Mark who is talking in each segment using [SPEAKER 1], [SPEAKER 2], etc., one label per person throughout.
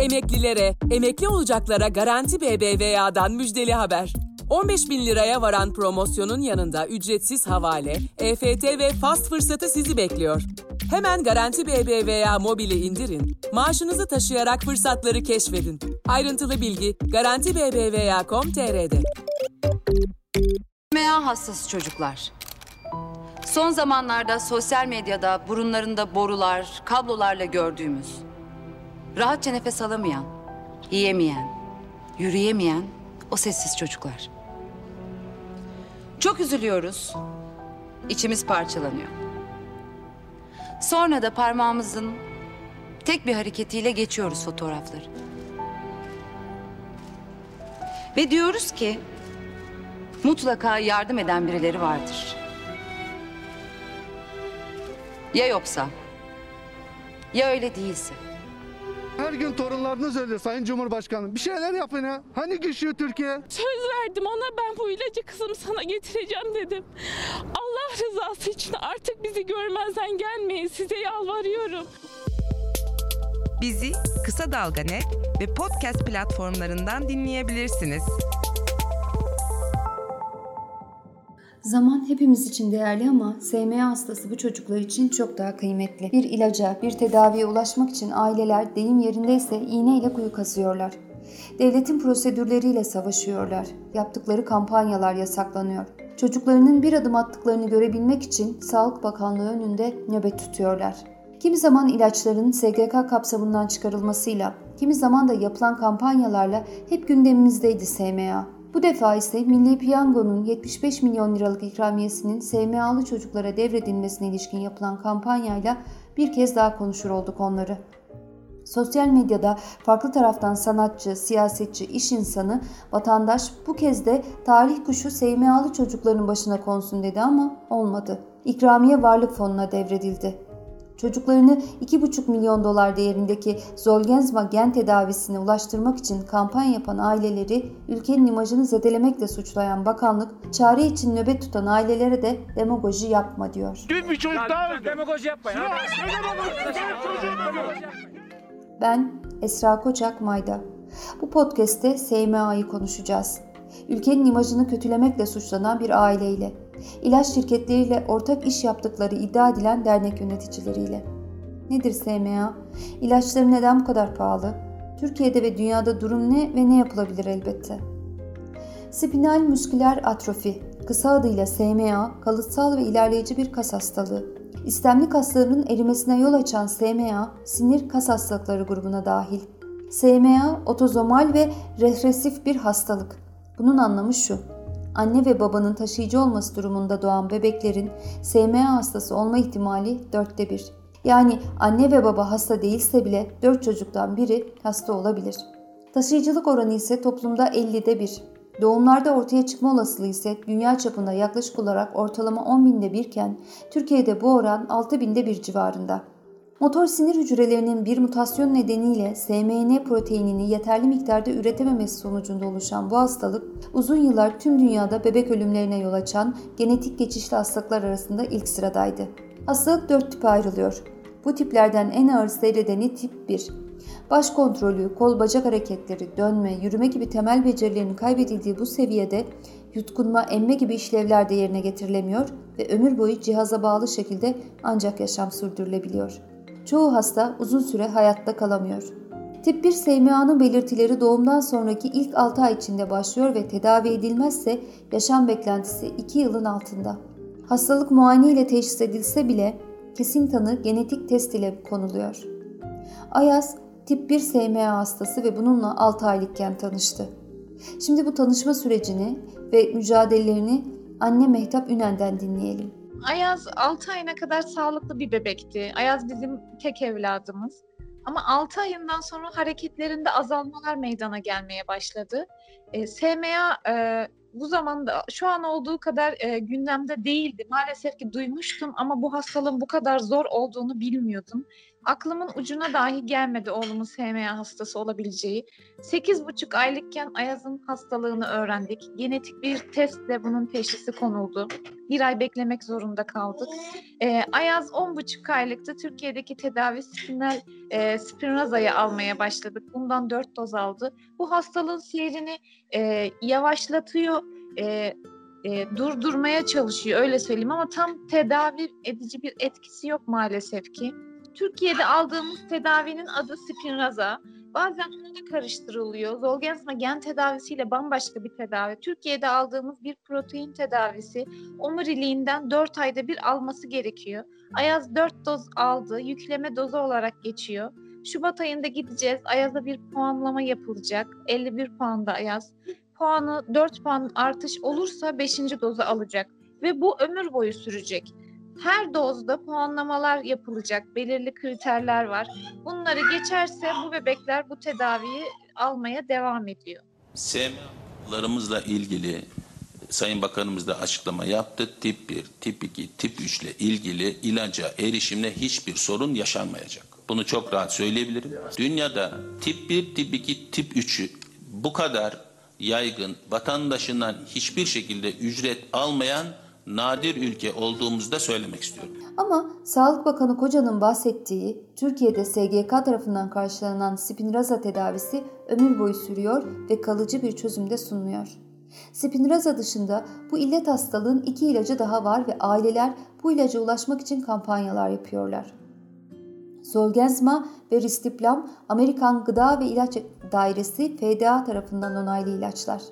[SPEAKER 1] Emeklilere, emekli olacaklara Garanti BBVA'dan müjdeli haber. 15 bin liraya varan promosyonun yanında ücretsiz havale, EFT ve fast fırsatı sizi bekliyor. Hemen Garanti BBVA mobili indirin, maaşınızı taşıyarak fırsatları keşfedin. Ayrıntılı bilgi Garanti BBVA.com.tr'de.
[SPEAKER 2] SMA hastası çocuklar. Son zamanlarda sosyal medyada burunlarında borular, kablolarla gördüğümüz, rahatça nefes alamayan, yiyemeyen, yürüyemeyen o sessiz çocuklar. Çok üzülüyoruz. İçimiz parçalanıyor. Sonra da parmağımızın tek bir hareketiyle geçiyoruz fotoğrafları. Ve diyoruz ki mutlaka yardım eden birileri vardır. Ya yoksa? Ya öyle değilse?
[SPEAKER 3] Her gün torunlarınız ölüyor Sayın Cumhurbaşkanım. Bir şeyler yapın ya. Hani güçlü Türkiye?
[SPEAKER 4] Söz verdim ona ben bu ilacı kızım sana getireceğim dedim. Allah rızası için artık bizi görmezden gelmeyin size yalvarıyorum.
[SPEAKER 5] Bizi Kısa Dalga Net ve podcast platformlarından dinleyebilirsiniz.
[SPEAKER 6] Zaman hepimiz için değerli ama SMA hastası bu çocuklar için çok daha kıymetli. Bir ilaca, bir tedaviye ulaşmak için aileler deyim yerindeyse iğneyle kuyu kazıyorlar. Devletin prosedürleriyle savaşıyorlar. Yaptıkları kampanyalar yasaklanıyor. Çocuklarının bir adım attıklarını görebilmek için Sağlık Bakanlığı önünde nöbet tutuyorlar. Kimi zaman ilaçların SGK kapsamından çıkarılmasıyla, kimi zaman da yapılan kampanyalarla hep gündemimizdeydi SMA. Bu defa ise Milli Piyango'nun 75 milyon liralık ikramiyesinin SMA'lı çocuklara devredilmesine ilişkin yapılan kampanyayla bir kez daha konuşur olduk onları. Sosyal medyada farklı taraftan sanatçı, siyasetçi, iş insanı, vatandaş bu kez de talih kuşu SMA'lı çocukların başına konsun dedi ama olmadı. İkramiye varlık fonuna devredildi. Çocuklarını 2,5 milyon dolar değerindeki Zolgensma gen tedavisine ulaştırmak için kampanya yapan aileleri ülkenin imajını zedelemekle suçlayan bakanlık, çare için nöbet tutan ailelere de demagoji yapma diyor.
[SPEAKER 3] Dün bir çocuk daha öldü.
[SPEAKER 7] Demagoji yapma ya.
[SPEAKER 6] Ben Esra Koçak Mayda. Bu podcast'te SMA'yı konuşacağız. Ülkenin imajını kötülemekle suçlanan bir aileyle, ilaç şirketleriyle ortak iş yaptıkları iddia edilen dernek yöneticileriyle. Nedir SMA? İlaçları neden bu kadar pahalı? Türkiye'de ve dünyada durum ne ve ne yapılabilir elbette? Spinal musküler atrofi, kısa adıyla SMA, kalıtsal ve ilerleyici bir kas hastalığı. İstemli kaslarının erimesine yol açan SMA, sinir kas hastalıkları grubuna dahil. SMA, otozomal ve regresif bir hastalık. Bunun anlamı şu. Anne ve babanın taşıyıcı olması durumunda doğan bebeklerin SMA hastası olma ihtimali dörtte bir. Yani anne ve baba hasta değilse bile 4 çocuktan biri hasta olabilir. Taşıyıcılık oranı ise toplumda 50'de 1. Doğumlarda ortaya çıkma olasılığı ise dünya çapında yaklaşık olarak ortalama 10 binde birken Türkiye'de bu oran 6 binde bir civarında. Motor sinir hücrelerinin bir mutasyon nedeniyle SMN proteinini yeterli miktarda üretememesi sonucunda oluşan bu hastalık uzun yıllar tüm dünyada bebek ölümlerine yol açan genetik geçişli hastalıklar arasında ilk sıradaydı. Hastalık dört tipe ayrılıyor. Bu tiplerden en ağır seyredeni tip 1. Baş kontrolü, kol bacak hareketleri, dönme, yürüme gibi temel becerilerinin kaybedildiği bu seviyede yutkunma, emme gibi işlevler de yerine getirilemiyor ve ömür boyu cihaza bağlı şekilde ancak yaşam sürdürülebiliyor. Çoğu hasta uzun süre hayatta kalamıyor. Tip 1 SMA'nın belirtileri doğumdan sonraki ilk 6 ay içinde başlıyor ve tedavi edilmezse yaşam beklentisi 2 yılın altında. Hastalık muayene ile teşhis edilse bile kesin tanı genetik test ile konuluyor. Ayaz tip 1 SMA hastası ve bununla 6 aylıkken tanıştı. Şimdi bu tanışma sürecini ve mücadelelerini anne Mehtap Ünen'den dinleyelim.
[SPEAKER 8] Ayaz 6 ayına kadar sağlıklı bir bebekti. Ayaz bizim tek evladımız. Ama 6 ayından sonra hareketlerinde azalmalar meydana gelmeye başladı. E, SMA e, bu zamanda şu an olduğu kadar e, gündemde değildi. Maalesef ki duymuştum ama bu hastalığın bu kadar zor olduğunu bilmiyordum. Aklımın ucuna dahi gelmedi oğlumun SMA hastası olabileceği. 8,5 aylıkken Ayaz'ın hastalığını öğrendik. Genetik bir testle bunun teşhisi konuldu. Bir ay beklemek zorunda kaldık. Ee, Ayaz 10,5 aylıkta Türkiye'deki tedavi spinal e, Spinraza'yı almaya başladık. Bundan 4 doz aldı. Bu hastalığın seyrini e, yavaşlatıyor, e, e, durdurmaya çalışıyor öyle söyleyeyim ama tam tedavi edici bir etkisi yok maalesef ki. Türkiye'de aldığımız tedavinin adı Spinraza. Bazen da karıştırılıyor. Zolgensma gen tedavisiyle bambaşka bir tedavi. Türkiye'de aldığımız bir protein tedavisi omuriliğinden 4 ayda bir alması gerekiyor. Ayaz 4 doz aldı. Yükleme dozu olarak geçiyor. Şubat ayında gideceğiz. Ayaz'a bir puanlama yapılacak. 51 puanda Ayaz. Puanı 4 puan artış olursa 5. dozu alacak. Ve bu ömür boyu sürecek. Her dozda puanlamalar yapılacak. Belirli kriterler var. Bunları geçerse bu bebekler bu tedaviyi almaya devam ediyor.
[SPEAKER 7] SMA'larımızla ilgili Sayın Bakanımız da açıklama yaptı. Tip 1, tip 2, tip 3 ile ilgili ilaca erişimle hiçbir sorun yaşanmayacak. Bunu çok rahat söyleyebilirim. Dünyada tip 1, tip 2, tip 3'ü bu kadar yaygın, vatandaşından hiçbir şekilde ücret almayan nadir ülke olduğumuzda söylemek istiyorum.
[SPEAKER 6] Ama Sağlık Bakanı Koca'nın bahsettiği Türkiye'de SGK tarafından karşılanan Spinraza tedavisi ömür boyu sürüyor ve kalıcı bir çözüm de sunmuyor. Spinraza dışında bu illet hastalığın iki ilacı daha var ve aileler bu ilaca ulaşmak için kampanyalar yapıyorlar. Zolgensma ve Ristiplam Amerikan Gıda ve İlaç Dairesi FDA tarafından onaylı ilaçlar.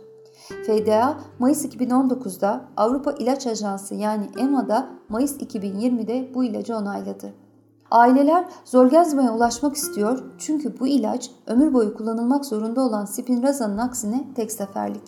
[SPEAKER 6] FDA Mayıs 2019'da Avrupa İlaç Ajansı yani EMA'da Mayıs 2020'de bu ilacı onayladı. Aileler Zolgensma'ya ulaşmak istiyor çünkü bu ilaç ömür boyu kullanılmak zorunda olan Spinraza'nın aksine tek seferlik.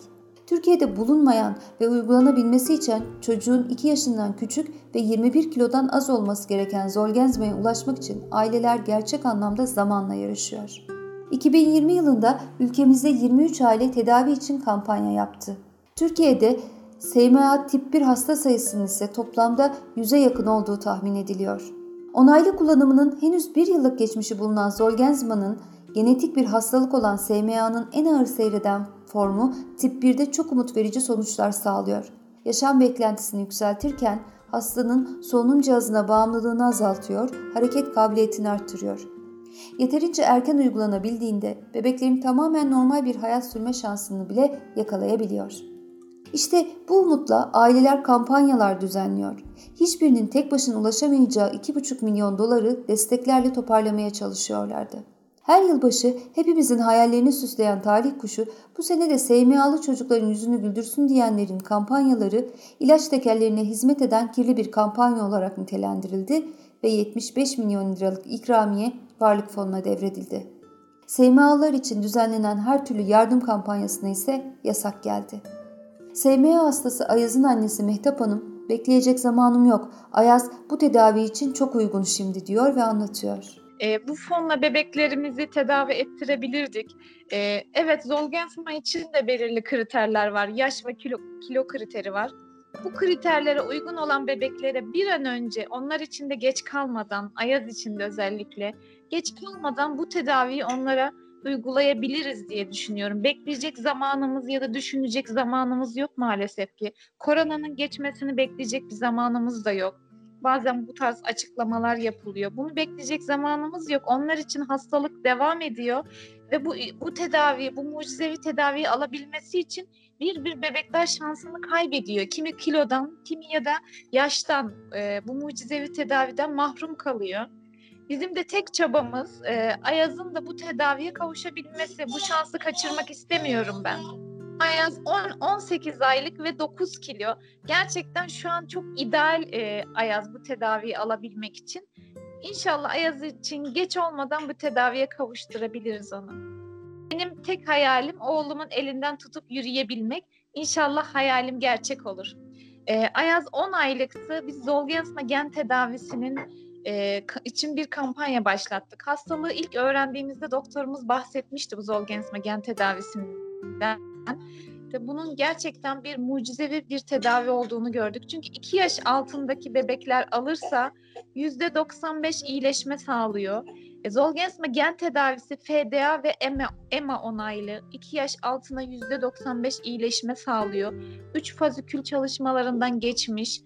[SPEAKER 6] Türkiye'de bulunmayan ve uygulanabilmesi için çocuğun 2 yaşından küçük ve 21 kilodan az olması gereken Zolgensma'ya ulaşmak için aileler gerçek anlamda zamanla yarışıyor. 2020 yılında ülkemizde 23 aile tedavi için kampanya yaptı. Türkiye'de SMA tip 1 hasta sayısının ise toplamda 100'e yakın olduğu tahmin ediliyor. Onaylı kullanımının henüz bir yıllık geçmişi bulunan Zolgensma'nın genetik bir hastalık olan SMA'nın en ağır seyreden formu tip 1'de çok umut verici sonuçlar sağlıyor. Yaşam beklentisini yükseltirken hastanın solunum cihazına bağımlılığını azaltıyor, hareket kabiliyetini arttırıyor. Yeterince erken uygulanabildiğinde bebeklerin tamamen normal bir hayat sürme şansını bile yakalayabiliyor. İşte bu umutla aileler kampanyalar düzenliyor. Hiçbirinin tek başına ulaşamayacağı 2,5 milyon doları desteklerle toparlamaya çalışıyorlardı. Her yılbaşı hepimizin hayallerini süsleyen talih kuşu bu sene de SMA'lı çocukların yüzünü güldürsün diyenlerin kampanyaları ilaç tekerlerine hizmet eden kirli bir kampanya olarak nitelendirildi ve 75 milyon liralık ikramiye varlık fonuna devredildi. SMA'lılar için düzenlenen her türlü yardım kampanyasına ise yasak geldi. SMA hastası Ayaz'ın annesi Mehtap Hanım, bekleyecek zamanım yok, Ayaz bu tedavi için çok uygun şimdi diyor ve anlatıyor.
[SPEAKER 8] E, bu fonla bebeklerimizi tedavi ettirebilirdik. E, evet Zolgensma için de belirli kriterler var. Yaş ve kilo, kilo kriteri var. Bu kriterlere uygun olan bebeklere bir an önce onlar için de geç kalmadan, Ayaz için de özellikle geç kalmadan bu tedaviyi onlara uygulayabiliriz diye düşünüyorum. Bekleyecek zamanımız ya da düşünecek zamanımız yok maalesef ki. Koronanın geçmesini bekleyecek bir zamanımız da yok. Bazen bu tarz açıklamalar yapılıyor. Bunu bekleyecek zamanımız yok. Onlar için hastalık devam ediyor ve bu bu tedavi, bu mucizevi tedaviyi alabilmesi için bir bir bebekler şansını kaybediyor. Kimi kilodan, kimi ya da yaştan e, bu mucizevi tedaviden mahrum kalıyor. Bizim de tek çabamız e, Ayaz'ın da bu tedaviye kavuşabilmesi. Bu şansı kaçırmak istemiyorum ben. Ayaz 10, 18 aylık ve 9 kilo. Gerçekten şu an çok ideal e, Ayaz bu tedaviyi alabilmek için. İnşallah Ayaz için geç olmadan bu tedaviye kavuşturabiliriz onu. Benim tek hayalim oğlumun elinden tutup yürüyebilmek. İnşallah hayalim gerçek olur. E, Ayaz 10 aylıktı. Biz Zolgensma gen tedavisinin e, için bir kampanya başlattık. Hastalığı ilk öğrendiğimizde doktorumuz bahsetmişti bu Zolgensma gen tedavisinden. Birlikte bunun gerçekten bir mucizevi bir tedavi olduğunu gördük. Çünkü 2 yaş altındaki bebekler alırsa %95 iyileşme sağlıyor. E, Zolgensma gen tedavisi FDA ve EMA, EMA onaylı 2 yaş altına %95 iyileşme sağlıyor. 3 fazikül çalışmalarından geçmiş,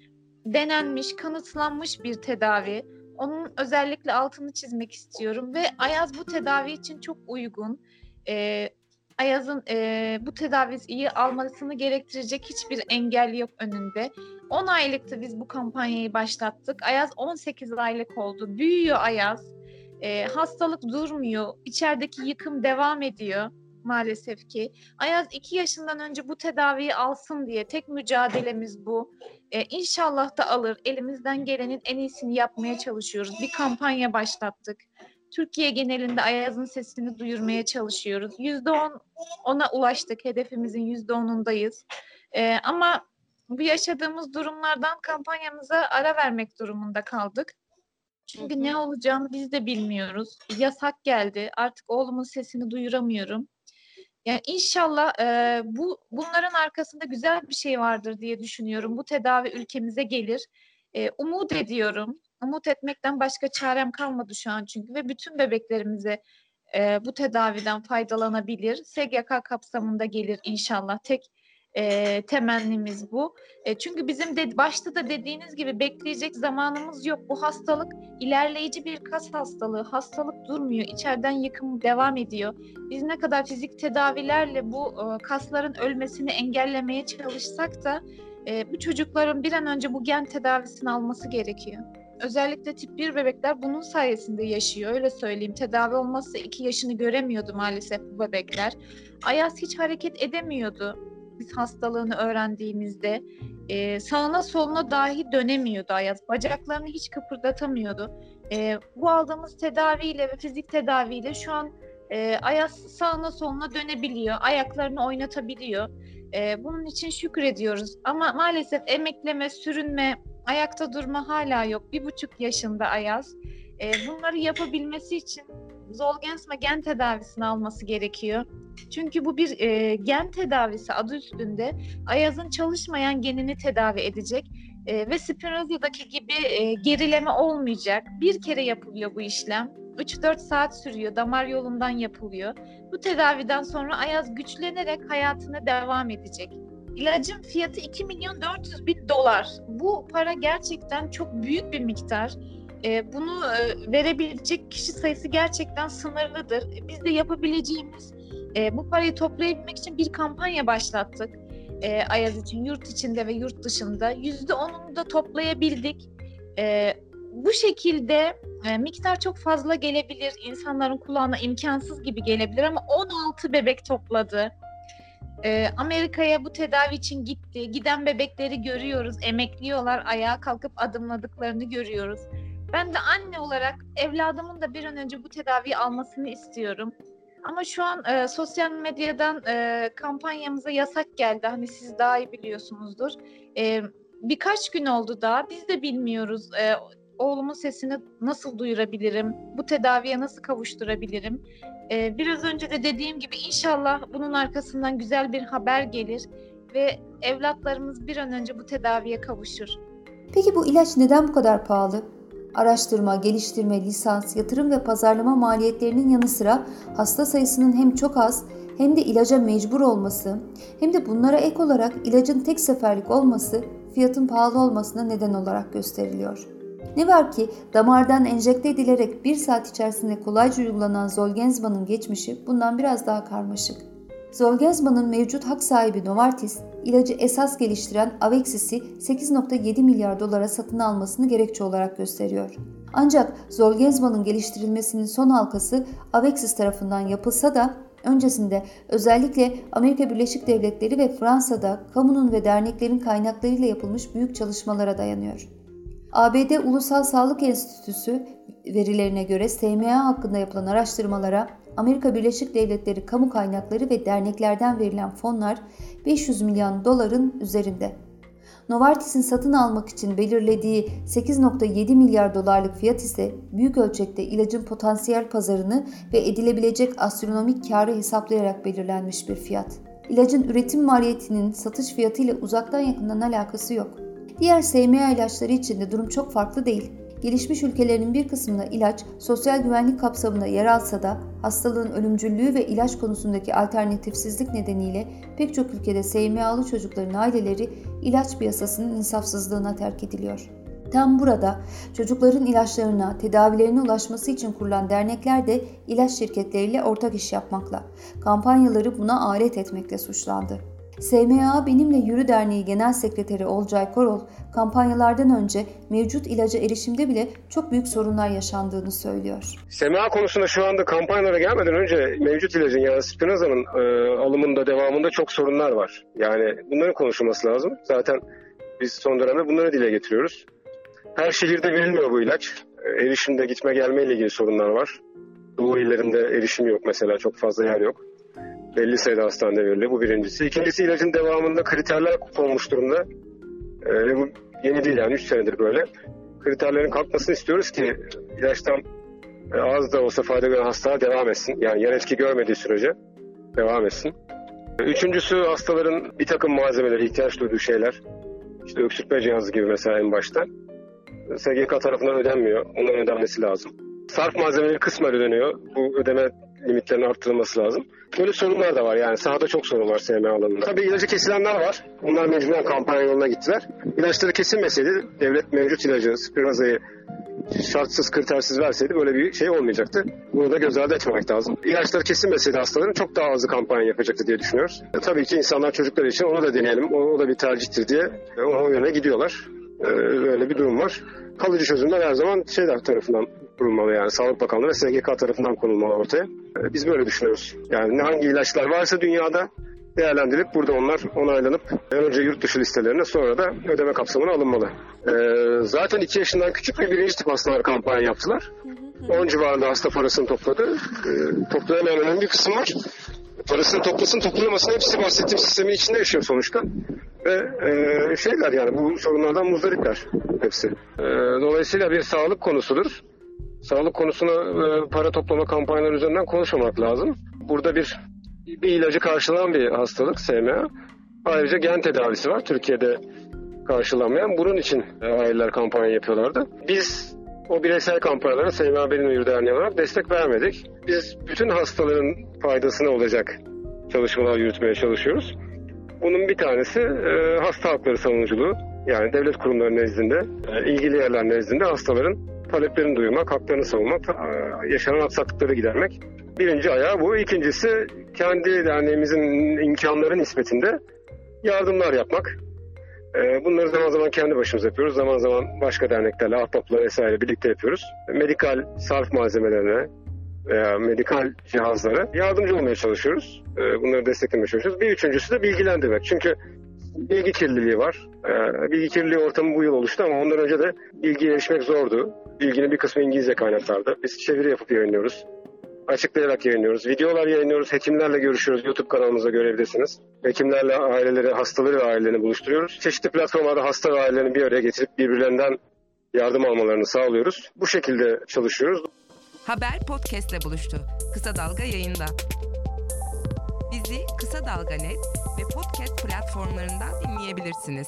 [SPEAKER 8] denenmiş, kanıtlanmış bir tedavi. Onun özellikle altını çizmek istiyorum ve Ayaz bu tedavi için çok uygun. E, Ayaz'ın e, bu tedaviyi almasını gerektirecek hiçbir engel yok önünde. 10 aylıktı biz bu kampanyayı başlattık. Ayaz 18 aylık oldu. Büyüyor Ayaz. E, hastalık durmuyor. İçerideki yıkım devam ediyor maalesef ki. Ayaz 2 yaşından önce bu tedaviyi alsın diye tek mücadelemiz bu. E, inşallah da alır. Elimizden gelenin en iyisini yapmaya çalışıyoruz. Bir kampanya başlattık. Türkiye genelinde Ayaz'ın sesini duyurmaya çalışıyoruz. Yüzde on ona ulaştık. Hedefimizin yüzde onundayız. Ee, ama bu yaşadığımız durumlardan kampanyamıza ara vermek durumunda kaldık. Çünkü ne olacağını biz de bilmiyoruz. Yasak geldi. Artık oğlumun sesini duyuramıyorum. Yani inşallah e, bu bunların arkasında güzel bir şey vardır diye düşünüyorum. Bu tedavi ülkemize gelir. E, umut ediyorum. Umut etmekten başka çarem kalmadı şu an çünkü ve bütün bebeklerimize e, bu tedaviden faydalanabilir. SGK kapsamında gelir inşallah. Tek e, temennimiz bu. E, çünkü bizim de başta da dediğiniz gibi bekleyecek zamanımız yok. Bu hastalık ilerleyici bir kas hastalığı. Hastalık durmuyor. İçeriden yıkım devam ediyor. Biz ne kadar fizik tedavilerle bu e, kasların ölmesini engellemeye çalışsak da e, bu çocukların bir an önce bu gen tedavisini alması gerekiyor. Özellikle tip 1 bebekler bunun sayesinde yaşıyor. Öyle söyleyeyim. Tedavi olmazsa 2 yaşını göremiyordu maalesef bu bebekler. Ayaz hiç hareket edemiyordu biz hastalığını öğrendiğimizde. E, sağına soluna dahi dönemiyordu Ayaz. Bacaklarını hiç kıpırdatamıyordu. E, bu aldığımız tedaviyle ve fizik tedaviyle şu an e, Ayaz sağına soluna dönebiliyor. Ayaklarını oynatabiliyor. E, bunun için şükrediyoruz. Ama maalesef emekleme, sürünme, ayakta durma hala yok. Bir buçuk yaşında Ayaz. E, bunları yapabilmesi için Zolgensma gen tedavisini alması gerekiyor. Çünkü bu bir e, gen tedavisi adı üstünde. Ayaz'ın çalışmayan genini tedavi edecek e, ve Spinoza'daki gibi e, gerileme olmayacak. Bir kere yapılıyor bu işlem. 3-4 saat sürüyor, damar yolundan yapılıyor. Bu tedaviden sonra Ayaz güçlenerek hayatına devam edecek. İlacın fiyatı 2 milyon 400 bin dolar. Bu para gerçekten çok büyük bir miktar. E, bunu e, verebilecek kişi sayısı gerçekten sınırlıdır. Biz de yapabileceğimiz e, bu parayı toplayabilmek için bir kampanya başlattık. E, Ayaz için yurt içinde ve yurt dışında. Yüzde onunu da toplayabildik. Bu şekilde miktar çok fazla gelebilir. İnsanların kulağına imkansız gibi gelebilir ama 16 bebek topladı. E, Amerika'ya bu tedavi için gitti. Giden bebekleri görüyoruz. Emekliyorlar. Ayağa kalkıp adımladıklarını görüyoruz. Ben de anne olarak evladımın da bir an önce bu tedaviyi almasını istiyorum. Ama şu an e, sosyal medyadan e, kampanyamıza yasak geldi. Hani siz daha iyi biliyorsunuzdur. E, birkaç gün oldu daha. Biz de bilmiyoruz. E, oğlumun sesini nasıl duyurabilirim? Bu tedaviye nasıl kavuşturabilirim? E, biraz önce de dediğim gibi inşallah bunun arkasından güzel bir haber gelir ve evlatlarımız bir an önce bu tedaviye kavuşur.
[SPEAKER 6] Peki bu ilaç neden bu kadar pahalı? Araştırma, geliştirme, lisans, yatırım ve pazarlama maliyetlerinin yanı sıra hasta sayısının hem çok az hem de ilaca mecbur olması hem de bunlara ek olarak ilacın tek seferlik olması fiyatın pahalı olmasına neden olarak gösteriliyor. Ne var ki damardan enjekte edilerek bir saat içerisinde kolayca uygulanan Zolgensma'nın geçmişi bundan biraz daha karmaşık. Zolgensma'nın mevcut hak sahibi Novartis, ilacı esas geliştiren Avexis'i 8.7 milyar dolara satın almasını gerekçe olarak gösteriyor. Ancak Zolgensma'nın geliştirilmesinin son halkası Avexis tarafından yapılsa da öncesinde özellikle Amerika Birleşik Devletleri ve Fransa'da kamunun ve derneklerin kaynaklarıyla yapılmış büyük çalışmalara dayanıyor. ABD Ulusal Sağlık Enstitüsü verilerine göre SMA hakkında yapılan araştırmalara Amerika Birleşik Devletleri kamu kaynakları ve derneklerden verilen fonlar 500 milyon doların üzerinde. Novartis'in satın almak için belirlediği 8.7 milyar dolarlık fiyat ise büyük ölçekte ilacın potansiyel pazarını ve edilebilecek astronomik karı hesaplayarak belirlenmiş bir fiyat. İlacın üretim maliyetinin satış fiyatıyla uzaktan yakından alakası yok. Diğer SMA ilaçları için de durum çok farklı değil. Gelişmiş ülkelerin bir kısmında ilaç sosyal güvenlik kapsamında yer alsa da hastalığın ölümcüllüğü ve ilaç konusundaki alternatifsizlik nedeniyle pek çok ülkede SMA'lı çocukların aileleri ilaç piyasasının insafsızlığına terk ediliyor. Tam burada çocukların ilaçlarına, tedavilerine ulaşması için kurulan dernekler de ilaç şirketleriyle ortak iş yapmakla, kampanyaları buna alet etmekle suçlandı. SMA Benimle Yürü Derneği Genel Sekreteri Olcay Korol, kampanyalardan önce mevcut ilaca erişimde bile çok büyük sorunlar yaşandığını söylüyor.
[SPEAKER 9] SMA konusunda şu anda kampanyalara gelmeden önce mevcut ilacın yani Spinraza'nın e, alımında devamında çok sorunlar var. Yani bunların konuşulması lazım. Zaten biz son dönemde bunları dile getiriyoruz. Her şehirde verilmiyor bu ilaç. E, erişimde gitme gelme ile ilgili sorunlar var. Doğu illerinde erişim yok mesela çok fazla yer yok. Belli sayıda hastanede veriliyor bu birincisi. İkincisi ilacın devamında kriterler konmuş durumda. E, bu yeni değil yani 3 senedir böyle. Kriterlerin kalkmasını istiyoruz ki ilaçtan e, az da olsa fayda gören hasta devam etsin. Yani yan etki görmediği sürece devam etsin. Üçüncüsü hastaların bir takım malzemeleri, ihtiyaç duyduğu şeyler. İşte öksürtme cihazı gibi mesela en başta. SGK tarafından ödenmiyor. Onların ödenmesi lazım. Sarf malzemeleri kısmen ödeniyor. Bu ödeme limitlerinin arttırılması lazım. Böyle sorunlar da var yani sahada çok sorun var SMA alanında. Tabii ilacı kesilenler var. Onlar mecburen kampanya yoluna gittiler. İlaçları kesilmeseydi devlet mevcut ilacı Spinraza'yı şartsız kritersiz verseydi böyle bir şey olmayacaktı. Bunu da göz ardı etmemek lazım. İlaçları kesilmeseydi hastaların çok daha azı kampanya yapacaktı diye düşünüyoruz. E, tabii ki insanlar çocuklar için onu da deneyelim, o, o da bir tercihtir diye e, o yöne gidiyorlar. E, öyle bir durum var. Kalıcı çözümler her zaman şeyler tarafından kurulmalı yani Sağlık Bakanlığı ve SGK tarafından konulmalı ortaya. E, biz böyle düşünüyoruz. Yani hangi ilaçlar varsa dünyada değerlendirilip burada onlar onaylanıp önce yurt dışı listelerine sonra da ödeme kapsamına alınmalı. Ee, zaten 2 yaşından küçük ve birinci tip hastalar kampanya yaptılar. 10 civarında hasta parasını topladı. Ee, toplayamayan bir kısım var. Parasını toplasın toplayamasın hepsi bahsettiğim sistemin içinde yaşıyor sonuçta. Ve e, şeyler yani bu sorunlardan muzdaripler hepsi. E, dolayısıyla bir sağlık konusudur. Sağlık konusuna e, para toplama kampanyaları üzerinden konuşmamak lazım. Burada bir bir ilacı karşılanan bir hastalık SMA. Ayrıca gen tedavisi var Türkiye'de karşılanmayan. Bunun için e, aileler kampanya yapıyorlardı. Biz o bireysel kampanyalara SMA Benim Uyur Derneği olarak destek vermedik. Biz bütün hastaların faydasına olacak çalışmalar yürütmeye çalışıyoruz. Bunun bir tanesi e, hasta hakları savunuculuğu. Yani devlet kurumları nezdinde, e, ilgili yerler nezdinde hastaların taleplerini duymak, haklarını savunmak, e, yaşanan aksaklıkları gidermek. Birinci ayağı bu. İkincisi kendi derneğimizin imkanları nispetinde yardımlar yapmak. Ee, bunları zaman zaman kendi başımıza yapıyoruz. Zaman zaman başka derneklerle, ahbapla vesaire birlikte yapıyoruz. Medikal sarf malzemelerine veya medikal cihazlara yardımcı olmaya çalışıyoruz. Ee, bunları desteklemeye çalışıyoruz. Bir üçüncüsü de bilgilendirmek. Çünkü bilgi kirliliği var. Bilgi kirliliği ortamı bu yıl oluştu ama ondan önce de bilgiye erişmek zordu. Bilginin bir kısmı İngilizce kaynaklarda. Biz çeviri yapıp yayınlıyoruz açıklayarak yayınlıyoruz. Videolar yayınlıyoruz. Hekimlerle görüşüyoruz. YouTube kanalımıza görebilirsiniz. Hekimlerle aileleri, hastaları ve ailelerini buluşturuyoruz. Çeşitli platformlarda hasta ve ailelerini bir araya getirip birbirlerinden yardım almalarını sağlıyoruz. Bu şekilde çalışıyoruz.
[SPEAKER 5] Haber podcastle buluştu. Kısa Dalga yayında. Bizi Kısa Dalga Net ve podcast platformlarından dinleyebilirsiniz.